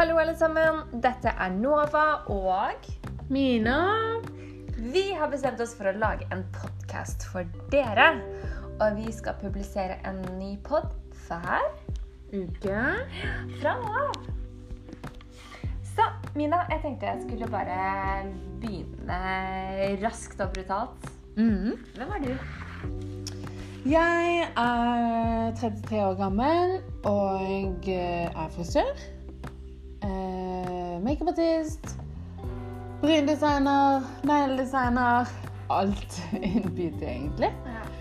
Hallo, alle sammen. Dette er Nova og Mina. Vi har bestemt oss for å lage en podkast for dere. Og vi skal publisere en ny pod hver Uke. fra nå av. Så Mina, jeg tenkte jeg skulle bare begynne raskt og brutalt. Mm. Hvem er du? Jeg er 33 år gammel og er frisør. Eh, Makeupartist. Bryndesigner. Negledesigner. Alt in beauty, egentlig.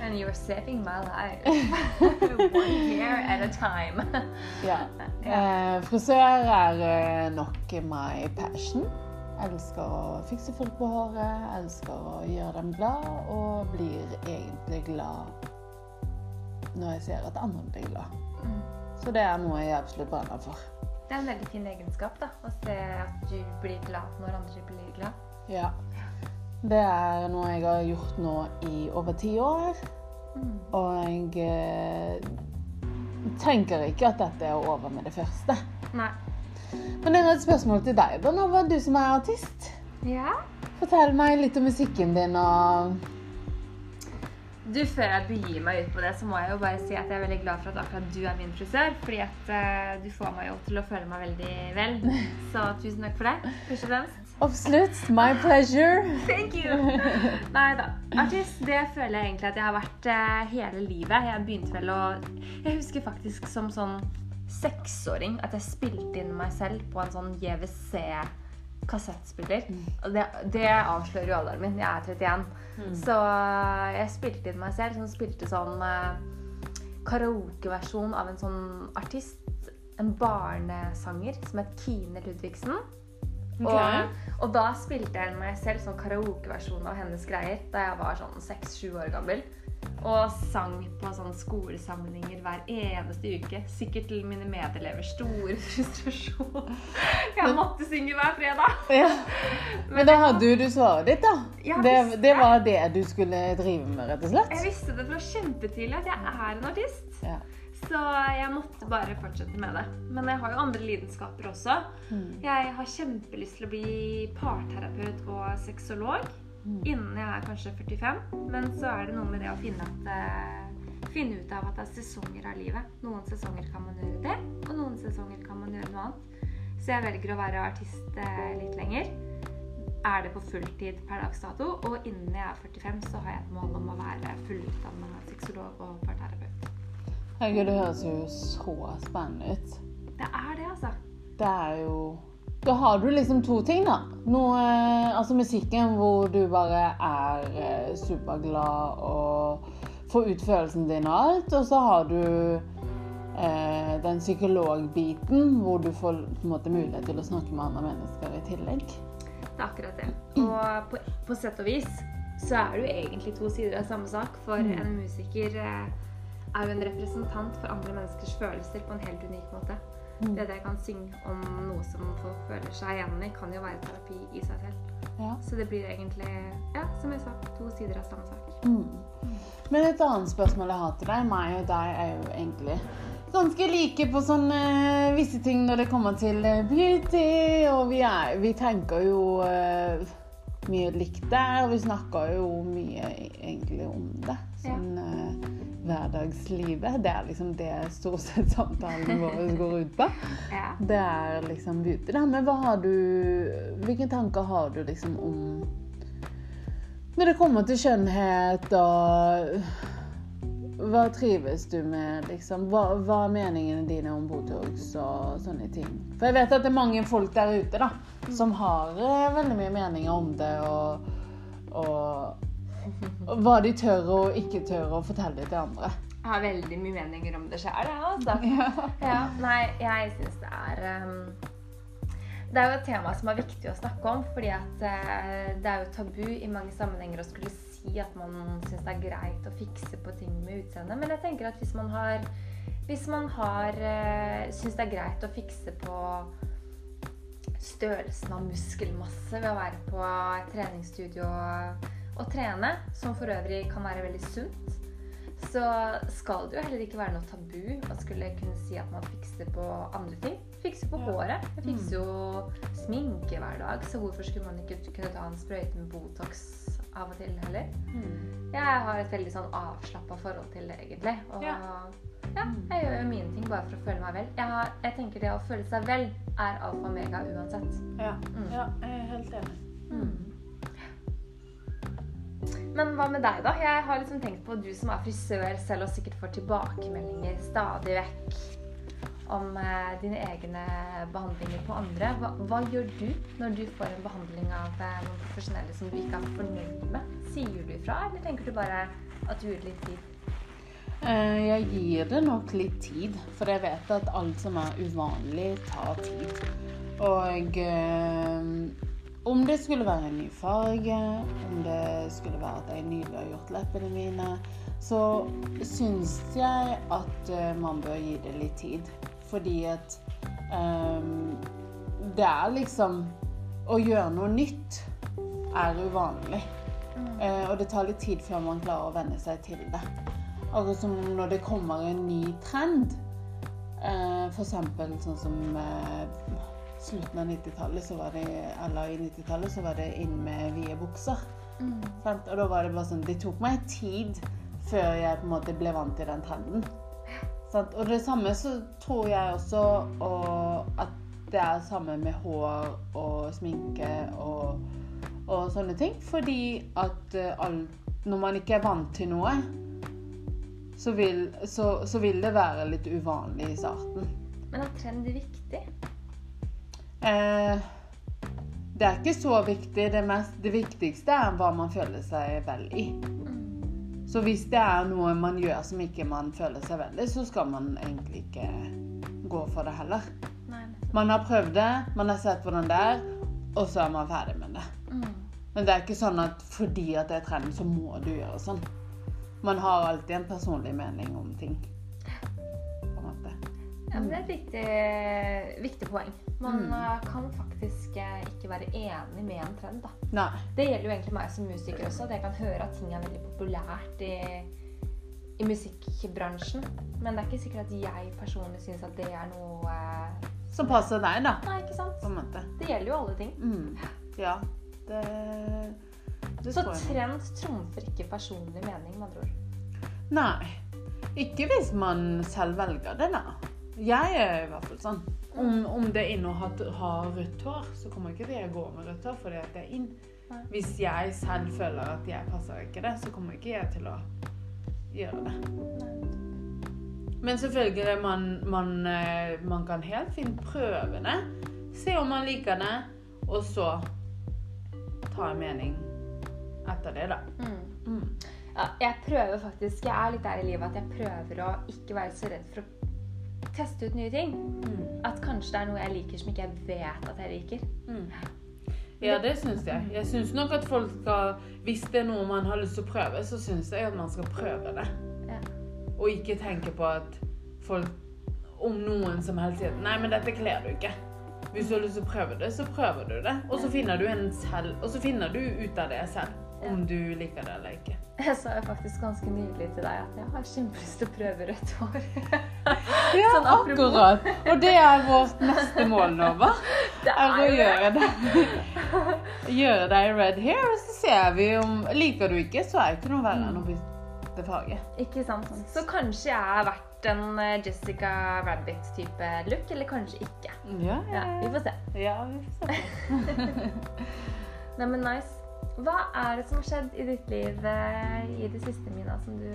And you're saving my life. One hair at a time. Ja. Eh, frisør er eh, nok my passion. Jeg Elsker å fikse folk på håret, jeg elsker å gjøre dem glad, og blir egentlig glad når jeg ser at andre blir glad. Mm. Så det er noe jeg absolutt brenner for. Det er en veldig fin egenskap da, å se at du blir glad når andre blir glad. Ja. Det er noe jeg har gjort nå i over ti år. Og jeg eh, tenker ikke at dette er over med det første. Nei. Men jeg har et spørsmål til deg. da, Nava, du som er artist. Ja? Fortell meg litt om musikken din og Du, Før jeg begir meg ut på det, så må jeg jo bare si at jeg er veldig glad for at akkurat du er min frisør. Fordi at uh, du får meg jo til å føle meg veldig vel. Så tusen takk for det. først og fremst. Absolutt. My pleasure. Thank you! Nei da. Artist, det føler jeg egentlig at jeg har vært uh, hele livet. Jeg begynte vel å Jeg husker faktisk som sånn seksåring at jeg spilte inn meg selv på en sånn JVC kassettspiller. Og det, det avslører jo alderen min. Jeg er 31. Så eh, jeg spilte inn meg selv som spilte sånn eh, karaokeversjon av en sånn artist. En barnesanger som het Kine Ludvigsen. Og, og da spilte jeg meg selv sånn karaokeversjon av hennes greier da jeg var sånn seks-sju år gammel. Og sang på sånne skolesamlinger hver eneste uke. Sikkert til mine medelevers store frustrasjon. Jeg måtte synge hver fredag. Ja. Men da hadde du svaret ditt, da. Det, det var det du skulle drive med, rett og slett? Jeg visste det fra kjempetidlig at jeg er en artist. Ja. Så jeg måtte bare fortsette med det. Men jeg har jo andre lidenskaper også. Jeg har kjempelyst til å bli parterapeut og sexolog innen jeg er kanskje 45. Men så er det noe med det å finne, at, eh, finne ut av at det er sesonger av livet. Noen sesonger kan man gjøre det, og noen sesonger kan man gjøre noe annet. Så jeg velger å være artist eh, litt lenger. Er det på fulltid per dags dato. Og innen jeg er 45, så har jeg et mål om å være fullutdanna sexolog og parterapeut. Herregud, det høres jo så spennende ut. Det er det, altså. Det er jo Da har du liksom to ting, da. Noe, altså musikken hvor du bare er eh, superglad og får ut følelsen din og alt. Og så har du eh, den psykologbiten hvor du får måte mulighet til å snakke med andre mennesker i tillegg. Det er akkurat det. Og på, på sett og vis så er det jo egentlig to sider av samme sak. For en musiker eh, er jo en representant for andre menneskers følelser på en helt unik måte. Det at jeg kan synge om noe som folk føler seg igjen i, kan jo være terapi i seg selv. Ja. Så det blir egentlig, ja, som jeg sa, to sider av samme sak. Mm. Men et annet spørsmål jeg har til deg, meg og deg, er jo egentlig ganske like på sånne eh, visse ting når det kommer til eh, beauty. Og vi, er, vi tenker jo uh, mye likt der. og Vi snakker jo mye egentlig om det. Sånn eh, hverdagslivet. Det er liksom det stort sett samtalen vår går ut på. Ja. Det er liksom beauty. Da. Men hva har du Hvilke tanker har du liksom om Når det kommer til skjønnhet og Hva trives du med, liksom? Hva, hva er meningene dine om Botox og sånne ting? For jeg vet at det er mange folk der ute da, som har eh, veldig mye meninger om det, og, og, og hva de tør og ikke tør å fortelle til andre. Jeg har veldig mye meninger om det sjøl, jeg, altså. Ja, nei, jeg syns det er um, Det er jo et tema som er viktig å snakke om, fordi at uh, det er jo tabu i mange sammenhenger å skulle si at man syns det er greit å fikse på ting med utseendet. Men jeg tenker at hvis man har Hvis man har uh, syns det er greit å fikse på størrelsen av muskelmasse ved å være på treningsstudio og, og trene, som for øvrig kan være veldig sunt, så skal det jo heller ikke være noe tabu å skulle kunne si at man fikser på andre ting. Fikser på Ja. håret. Jeg fikser jo sminke hver dag, så hvorfor skulle man ikke kunne ta en sprøyte med Botox av og til heller? Mm. Jeg har et veldig sånn avslappa forhold til det, egentlig. Og Ja. ja, jeg gjør jo mine ting bare for å føle meg vel. Jeg, har, jeg tenker det å føle seg vel er alfa og mega uansett. Ja. Mm. ja, jeg er helt enig. Mm. Men hva med deg, da? Jeg har liksom tenkt på du som er frisør selv og sikkert får tilbakemeldinger stadig vekk om eh, dine egne behandlinger på andre. Hva, hva gjør du når du får en behandling av eh, noen profesjonelle som du ikke er fornøyd med? Sier du ifra, eller tenker du bare at du gir det litt tid? Eh, Jeg gir det nok litt tid, for jeg vet at alt som er uvanlig, tar tid. Og eh, om det skulle være en ny farge, om det skulle være at jeg nylig har gjort leppene mine, så syns jeg at eh, man bør gi det litt tid. Fordi at um, det er liksom Å gjøre noe nytt er uvanlig. Eh, og det tar litt tid før man klarer å venne seg til det. Akkurat som når det kommer en ny trend. Uh, for eksempel sånn som eh, slutten av 90-tallet, så var det Eller i 90-tallet så var det inn med vide bukser. Sant? Og da var det bare sånn Det tok meg tid før jeg på en måte ble vant til den trenden. Sant? Og det samme så tror jeg også og at det er samme med hår og sminke og, og sånne ting. Fordi at eh, alt, når man ikke er vant til noe, så vil, så, så vil det være litt uvanlig i starten. Men er trend viktig? Eh, det er ikke så viktig. Det, mest, det viktigste er hva man føler seg vel i. Så hvis det er noe man gjør som ikke man føler seg vel i, så skal man egentlig ikke gå for det heller. Man har prøvd det, man har sett hvordan det er, og så er man ferdig med det. Mm. Men det er ikke sånn at fordi at det er trend, så må du gjøre sånn. Man har alltid en personlig mening om ting. Ja, men det er et viktig, viktig poeng. Man Mm. eh, kan faktisk eh, ikke være enig med en trend. da. Nei. Det gjelder jo egentlig meg som musiker også. At jeg kan høre at ting er veldig populært i, i musikkbransjen. Men det er ikke sikkert at jeg personlig syns at det er noe eh, Som passer deg, da. Nei, ikke sant? Det gjelder jo alle ting. Mm. Ja. Det, det Så trend trumfer ikke personlig mening, med andre ord. Nei. Ikke hvis man selv velger det, da. Jeg er i hvert fall sånn. Om, om det inne å ha, rødt hår, så kommer ikke det å gå med rødt hår fordi det er inn. Nei. Hvis jeg selv føler at jeg passer ikke det, så kommer ikke jeg til å gjøre det. Men selvfølgelig, man, man, eh, man kan helt fint prøve det. Se om man liker det, og så ta en mening etter det, da. Mm. Mm. Ja, jeg prøver faktisk, jeg er litt der i livet at jeg prøver å ikke være så redd for å teste ut nye ting. Mm. At kanskje det er noe jeg liker som ikke jeg vet at jeg liker. Mm. Ja, det syns jeg. Jeg syns nok at folk skal Hvis det er noe man har lyst til å prøve, så syns jeg at man skal prøve det. Ja. Og ikke tenke på at folk Om noen som helst sier Nei, men dette kler du ikke. Hvis du har lyst til å prøve det, så prøver du det. Og så finner du selv Og så finner du ut av det selv. Om du liker det eller ikke. Jeg sa jo faktisk ganske nylig til deg at jeg har kjempelyst til å prøve rødt hår. Ja, Sånn akkurat. Og det er vårt neste mål nå, hva? Det Er er å gjøre det. Gjøre deg red hair, og så ser vi om Liker du ikke, så er det ikke noe verre enn å bytte farge. Ikke sant? Så kanskje jeg har vært en eh, Jessica Rabbit-type look, eller kanskje ikke. Ja, Ja, vi får se. Ja, vi får se. Nei, men nice. Hva er det som har skjedd i ditt liv eh, i det siste, Mina, som du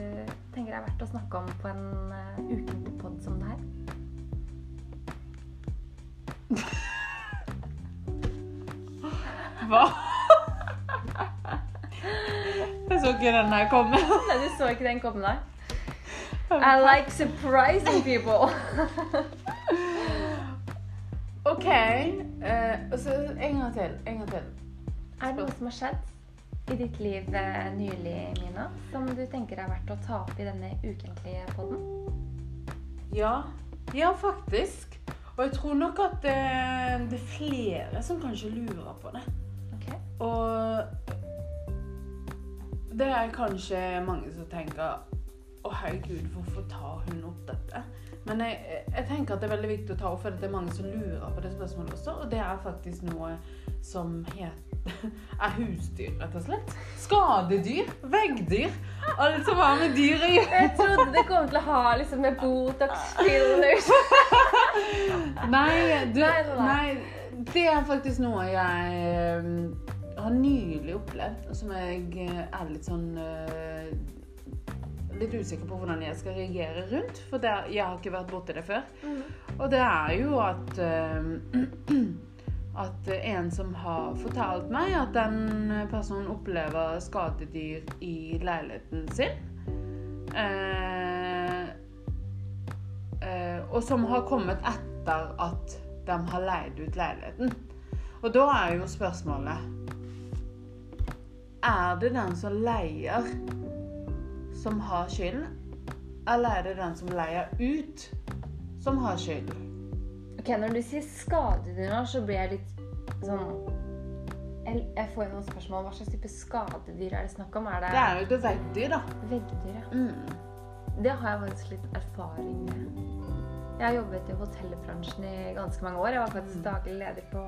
tenker er verdt å snakke om på en uh, ukentlig pod som det her? Hva? Jeg så ikke den her komme. Nei, du så ikke den komme nei? I like surprising people. OK. Uh, så en gang til. En gang til. er det noe som har skjedd i ditt liv eh, nylig, Mina, som du tenker er verdt å ta opp i denne ukentlige podden? Ja. Ja, faktisk. Og jeg tror nok at det, det er flere som kanskje lurer på det. Okay. Og det er kanskje mange som tenker Å, herregud, hvorfor tar hun opp dette? Men jeg, jeg tenker at det er veldig viktig å ta opp, for det er mange som lurer på det spørsmålet også. Og det er faktisk noe som heter er husdyr, rett og slett. Skadedyr. Veggdyr. Alt som har med dyr å gjøre. Jeg trodde det kom til å ha liksom med Botox fillers. Nei, du, Nei, det er faktisk noe jeg eh, har nylig opplevd, som jeg eh, er litt sånn eh, Litt usikker på hvordan jeg skal reagere rundt, for det, jeg har ikke vært borti det før. Og det er jo at eh, At en som har fortalt meg at den personen opplever skadedyr i leiligheten sin. Eh, eh, og som har kommet etter at de har leid ut leiligheten. Og da er jo spørsmålet Er det den som leier, som har skyld? Eller er det den som leier ut, som har skyld? Ok, Når du sier skadedyr så blir jeg litt sånn Jeg, får noen spørsmål. Hva slags type skadedyr er det snakk om? Er det, Det er jo et veggdyr, da. veggdyr? Ja. Mm. Det har jeg faktisk litt erfaring med. Jeg har jobbet i hotellbransjen i ganske mange år. Jeg var faktisk daglig leder på,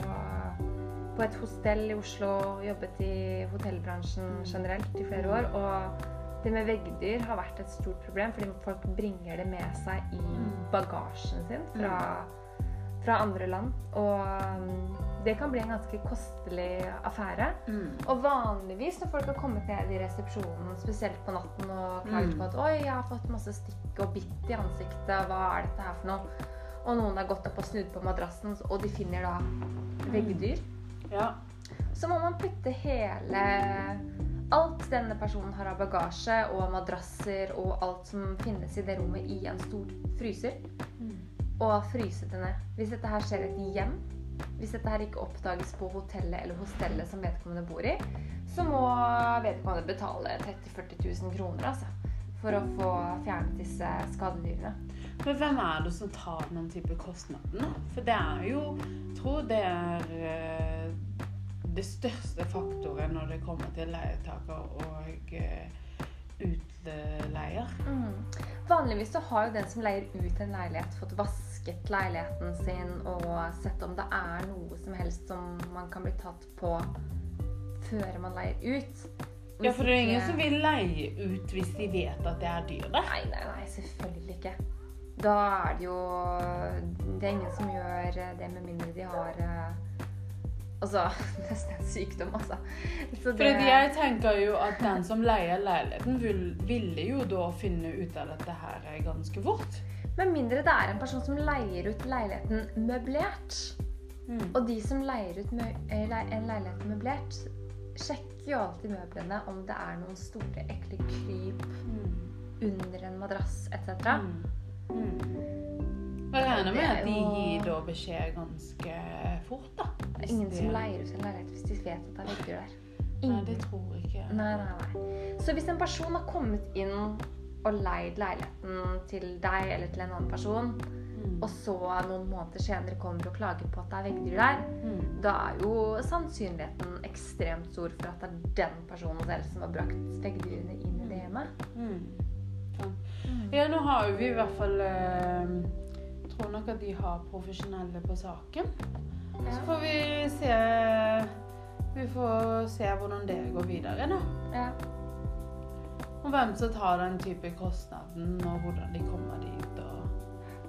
på et hostell i Oslo. Jobbet i hotellbransjen generelt i flere år. Og det med veggdyr har vært et stort problem, fordi folk bringer det med seg i bagasjen sin fra, fra andre land. Og det kan bli en ganske kostelig affære. Mm. Og vanligvis når folk har kommet ned i resepsjonen, spesielt på natten, og klaget Mm. på at 'oi, jeg har fått masse stikk og bitt i ansiktet, hva er dette her for noe?' Og noen har gått opp og snudd på madrassen, og de finner da veggdyr. Ja. Så må man putte hele Alt denne personen har av bagasje og madrasser og alt som finnes i det rommet, i en stor fryser. Og fryse det ned. Hvis dette her skjer i et hjem, hvis dette her ikke oppdages på hotellet eller hostellet som vedkommende bor i, så må vedkommende betale 30 000-40 000 kroner altså, for å få fjernet disse skadedyrene. Men hvem er det som tar den type kostnaden? For det er jo Jeg tror det er eh, det største faktoren når det kommer til leietaker og eh, utleier. Mm. Vanligvis så har jo den som leier ut en leilighet, fått vasket leiligheten sin og sett om det er noe som helst som man kan bli tatt på før man leier ut. Ja, for det er ingen som vil leie ut hvis de vet at det er dyr der. Nei, nei, nei, selvfølgelig ikke. Da er det jo Det er ingen som gjør det med mindre de har eh, Altså nesten en sykdom, altså. Så det- Fordi jeg tenker jo at den som leier leiligheten, vil, ville jo da finne ut av dette her ganske fort. Med mindre det er en person som leier ut leiligheten møblert. Mm. Og de som leier ut eh, le en leilighet møblert, sjekker jo alltid møblene om det er noen store, ekle kryp under en madrass etc. Mm. Mm. Jeg regner med at de gir da beskjed ganske fort, da. Det er ingen som leier ut en leilighet hvis de vet at det er vegger der. Nei, det tror ikke. Nei, nei, nei. Så hvis en person har kommet inn og leid leiligheten til deg eller til en annen person, Mm. og så noen måneder senere kommer og klager på at det er veggdyr der, Mm. da er jo sannsynligheten ekstremt stor for at det er den personen selv som har brakt veggdyrene inn i det hjemmet. Mm. Sånn. Ja, nå har jo vi i hvert fall øh Tror nok at de har profesjonelle på saken. Så får vi se Vi får se hvordan det går videre, da. Ja. Og hvem som tar den type kostnaden, og hvordan de kommer dit. Og...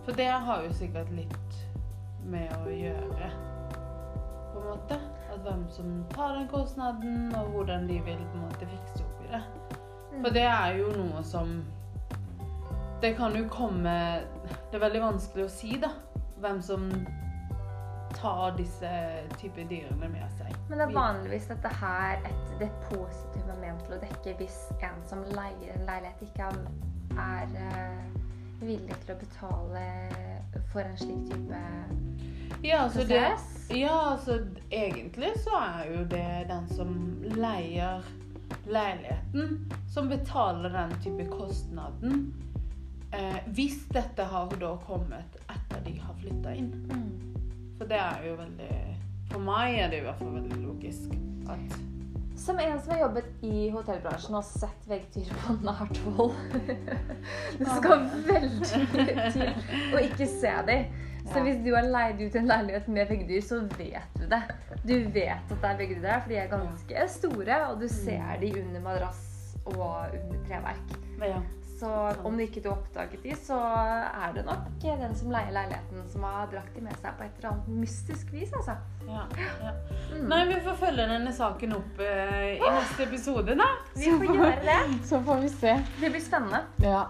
For det har jo sikkert litt med å gjøre, på en måte. At hvem som tar den kostnaden, og hvordan de vil på en måte fikse opp i det. For det er jo noe som Det kan jo komme Det er veldig vanskelig å si, da. Hvem som tar disse type dyrene med seg. Men det er vanligvis dette her et, det positive er ment til å dekke hvis en som leier en leilighet, ikke er, er eh, villig til å betale for en slik type Ja, altså det. Ja, altså egentlig så er jo det den som leier leiligheten, som betaler den type kostnaden. Eh, hvis dette har da kommet etter de har flytta inn. Mm. For det er jo veldig For meg er det i hvert fall veldig logisk at Som en som har jobbet i hotellbransjen og sett veggdyr på nært hold Det skal veldig mye til å ikke se dem. Så hvis du har leid ut en leilighet med veggdyr, så vet du det. Du vet at det er veggdyr der, for de er ganske store, og du ser de under madrass og under treverk. Ja. Så om ikke du oppdaget de, så er det nok den som leier leiligheten, som har drakt de med seg på et eller annet mystisk vis, altså. Ja, ja. Mm. Nei, vi får følge denne saken opp eh, i neste episode, da. Vi får gjøre det. Så får vi se. Det blir spennende. Ja.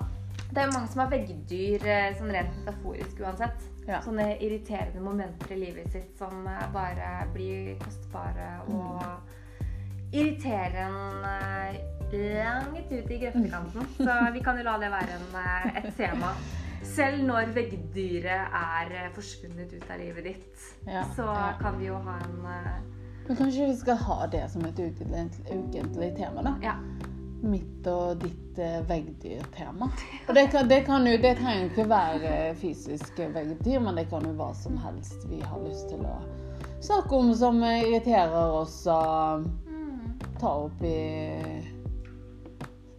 Det er jo mange som har veggdyr eh, sånn rent metaforisk uansett. Ja. Sånne irriterende momenter i livet sitt som eh, bare blir kostbare og mm. en eh, langt ut i grøftekanten. Så vi kan jo la det være en, eh, et tema. Selv når veggdyret er eh, forsvunnet ut av livet ditt, Ja, så ja. kan vi jo ha en eh, Men kanskje vi skal ha det som et ukentlig, tema, da? Ja. Mitt og ditt veggdyrtema. Og det, kan, det, kan jo, det trenger jo ikke være fysisk veggdyr, men det kan jo hva som helst vi har lyst til å snakke om som irriterer oss og Mm. ta opp i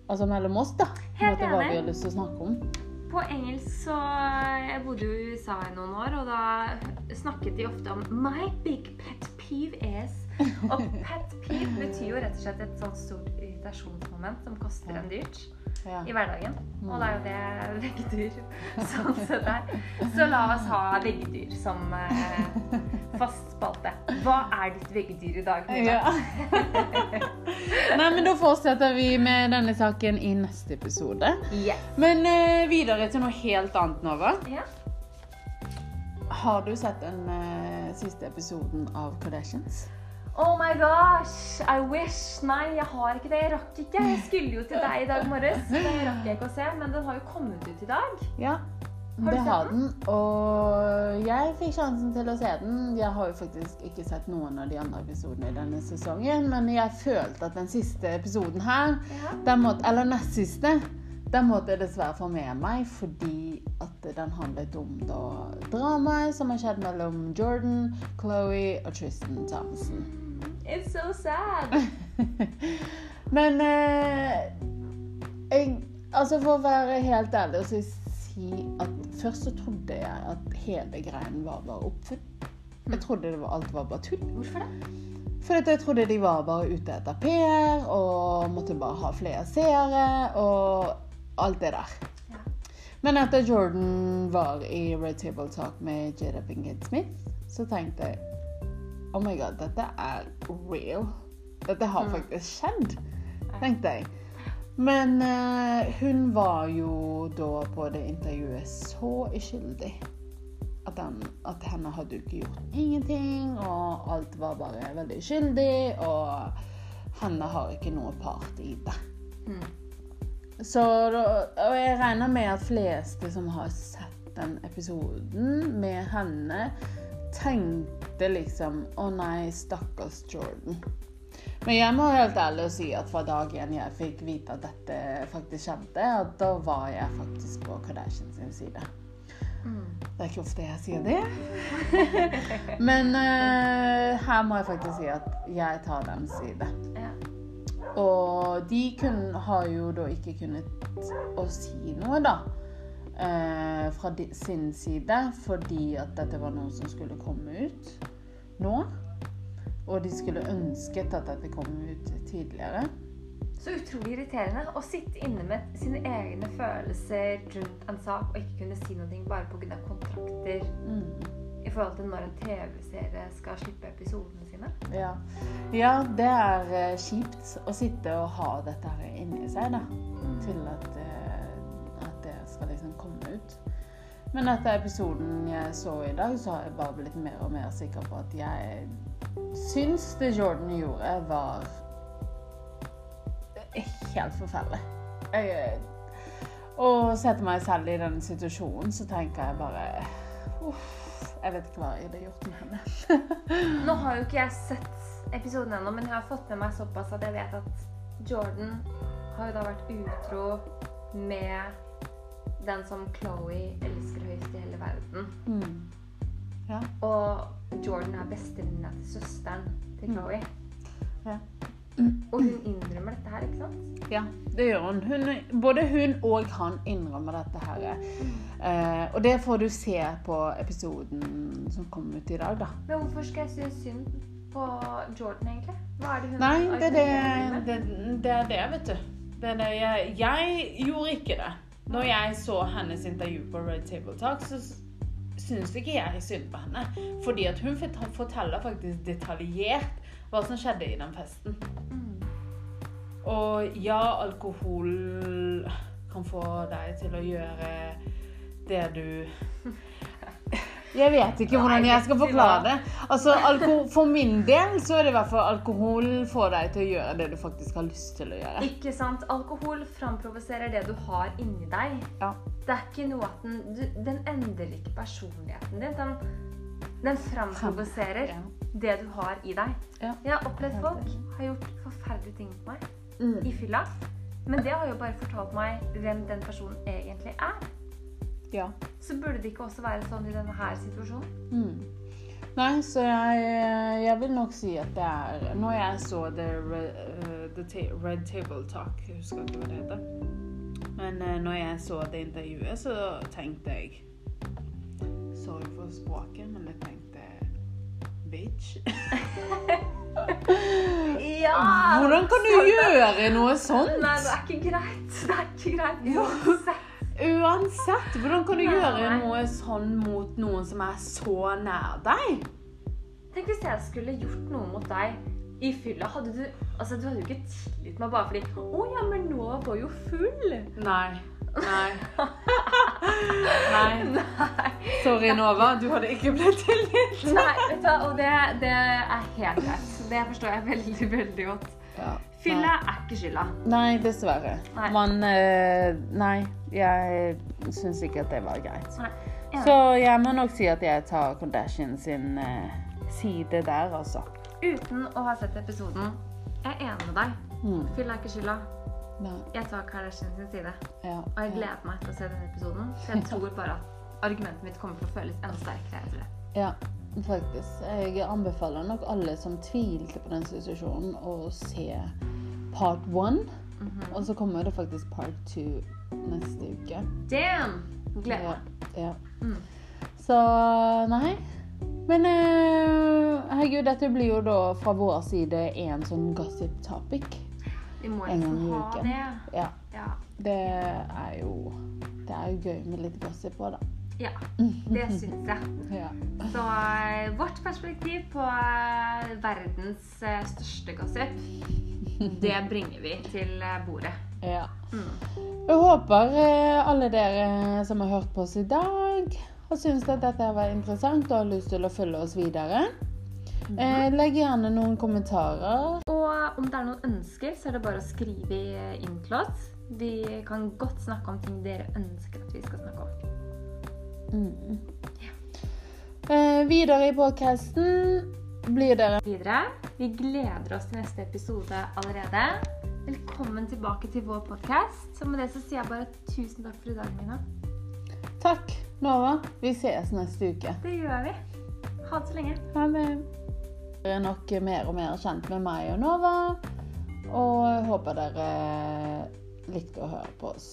Altså mellom oss, da. Helt enig. Hva vi har lyst til å snakke om. På engelsk så Jeg bodde jo i USA i noen år, og da snakket de ofte om 'my big pet peeve is'. Og pet peeve betyr jo rett og slett et sånt stort irritasjonsmoment som koster en dyrt Ja. i hverdagen. Og det er jo det veggdyr sånn sett er. Så la oss ha veggdyr som eh, fast spalte. Hva er ditt veggdyr i dag? Ja. Nei, men da fortsetter vi med denne saken i neste episode. Yes. Men eh, videre til noe helt annet, Nova. Ja. Har du sett den eh, siste episoden av Kardashians? Oh my gosh, I wish. Nei, jeg har ikke det. Jeg rakk ikke. Jeg skulle jo til deg i dag morges. Det rakk jeg ikke å se, men den har jo kommet ut i dag. Ja. Har du det har den. Og jeg fikk sjansen til å se den. Jeg har jo faktisk ikke sett noen av de andre episodene i denne sesongen, men jeg følte at den siste episoden her, Ja. den måtte, eller nest siste, den måtte jeg dessverre få med meg fordi at den handlet om da dramaet som har skjedd mellom Jordan, Chloé og Tristan Thompson. It's so sad. Men eh, jeg, altså For å være helt ærlig og si at først så trodde jeg at hele greien var bare oppfunn. Jeg trodde det var, alt var bare tull. Hvorfor det? For jeg trodde de var bare ute etter PR og måtte bare ha flere seere og alt det der. Ja. Men etter Jordan var i Red Table Talk med Jada Pinkett Smith, så tenkte jeg Oh my god, dette er real. Dette har Mm. faktisk skjedd, tenkte jeg. Men eh, hun var jo da på det intervjuet så uskyldig. At, han, at henne hadde jo ikke gjort ingenting, og alt var bare veldig uskyldig. Og henne har ikke noe part i det. Mm. Så da- Og jeg regner med at fleste som har sett den episoden med henne, tenkte liksom Å nei, stakkars Jordan. Men jeg må helt ærlig si at fra dagen jeg fikk vite at dette faktisk skjedde, at da var jeg faktisk på Kardashian sin side. Mm. Det er ikke ofte jeg sier det. Men uh, her må jeg faktisk si at jeg tar deres side. Ja. Og de kun, har jo da ikke kunnet å si noe, da. Uh, fra de, sin side, fordi at dette var noe som skulle komme ut nå. Og de skulle ønsket at dette kom ut tidligere. Så utrolig irriterende å sitte inne med sine egne følelser rundt en sak og ikke kunne si noe bare pga. kontrakter Mm. i forhold til når en TV-serie skal slippe episodene sine. Ja. ja, det er eh, kjipt å sitte og ha dette her inni seg, da. Til at, eh, at det skal liksom komme ut. Men etter episoden jeg så i dag, så har jeg bare blitt mer og mer sikker på at jeg syns det Jordan gjorde, var helt forferdelig. Jeg, å sette meg selv i den situasjonen, så tenker jeg bare Uff, jeg vet ikke hva jeg hadde gjort med henne. Nå har jo ikke jeg sett episoden ennå, men jeg har fått med meg såpass at jeg vet at Jordan har jo da vært utro med den som Chloé elsker høyest i hele verden. Mm. Ja. Og Jordan er bestevenninna til søsteren til Mm. Chloé. Ja. Og hun innrømmer dette her, ikke sant? Ja, det gjør hun. hun både hun og han innrømmer dette her. Eh, og det får du se på episoden som kom ut i dag, da. Men hvorfor skal jeg synes synd på Jordan, egentlig? Hva er det hun Nei, det er det, det, det, er det vet du. Det er det jeg, jeg gjorde ikke det. Når jeg så hennes intervju på Red Table Talk, så syns ikke jeg synd på henne. Fordi at hun forteller faktisk detaljert hva som skjedde i den festen. Mm. Og ja, alkohol kan få deg til å gjøre det du Jeg vet ikke hvordan jeg skal forklare det. Altså, For min del så er det i hvert fall alkohol får deg til å gjøre det du faktisk har lyst til å gjøre. Ikke sant? Alkohol framprovoserer det du har inni deg. Ja. Det er ikke noe at den du, Den endrer ikke personligheten din. Den, den framprovoserer Ja. det du har i deg. Ja. Jeg har opplevd folk har gjort forferdelige ting mot meg Mm. i fylla. Men det har jo bare fortalt meg hvem den personen egentlig er. Ja. Så burde det ikke også være sånn i denne her situasjonen? Mm. Nei, så jeg, jeg vil nok si at det er Når jeg så The Red, uh, the ta Red Table Talk Jeg husker ikke hva det heter. Men uh, når jeg så det intervjuet, så tenkte jeg Sorry for språket, men jeg tenkte Bitch. Ja! Hvordan kan du gjøre noe sånt? Nei, det er ikke greit. Det er ikke greit uansett. Uansett, hvordan kan du Nei. gjøre noe sånn mot noen som er så nær deg? Tenk hvis jeg skulle gjort noe mot deg i fylla. Hadde du Altså, du hadde jo ikke tilgitt meg bare fordi Å ja, men nå var jo full. Nei. Nei. Nei. Nei. Sorry, Nova. Du hadde ikke blitt tilgitt. Nei, vet du hva, og det, det er helt greit. Det forstår jeg veldig, veldig godt. Ja. Fylla er ikke skylda. Nei, dessverre. Nei. Man eh, Nei, jeg syns ikke at det var greit. Nei. Ja. Så jeg må nok si at jeg tar Kardashian sin eh, side der, altså. Uten å ha sett episoden, jeg er enig med deg. Mm. Fylla er ikke skylda. Nei. Jeg tar Kardashian sin side. Ja. Og jeg gleder meg til å se denne episoden. For jeg tror bare at argumentet mitt kommer til å føles enda sterkere etter det. Ja, faktisk. Jeg anbefaler nok alle som tvilte på den situasjonen, å se part one. Mhm. Og så kommer det faktisk part two neste uke. Damn! Gleder meg. ja. Mm. Så nei. Men uh, herregud, dette blir jo da fra vår side en sånn gossip topic. Vi må En gang i uken. det. Ja. Ja. Det er jo Det er jo gøy med litt gossip òg, da. Ja. Det syns jeg. Ja. Så eh, vårt perspektiv på eh, verdens eh, største gossip, det bringer vi til bordet. ja. Mm. Jeg håper alle dere som har hørt på oss i dag, har syntes at dette var interessant og har lyst til å følge oss videre. Eh, legg gjerne noen kommentarer. Og om det er noen ønsker, så er det bare å skrive inn til oss. Vi kan godt snakke om ting dere ønsker at vi skal snakke om. Mm. Eh, videre i podkasten blir dere Videre, vi gleder oss til neste episode allerede. Velkommen tilbake til vår podkast. Så med det så sier jeg bare tusen takk for i dag, Mina. Takk, Nova. Vi ses neste uke. Det gjør vi. Ha det så lenge. Ha det. Dere er nok mer og mer kjent med meg og Nova. Og jeg håper dere likte å høre på oss.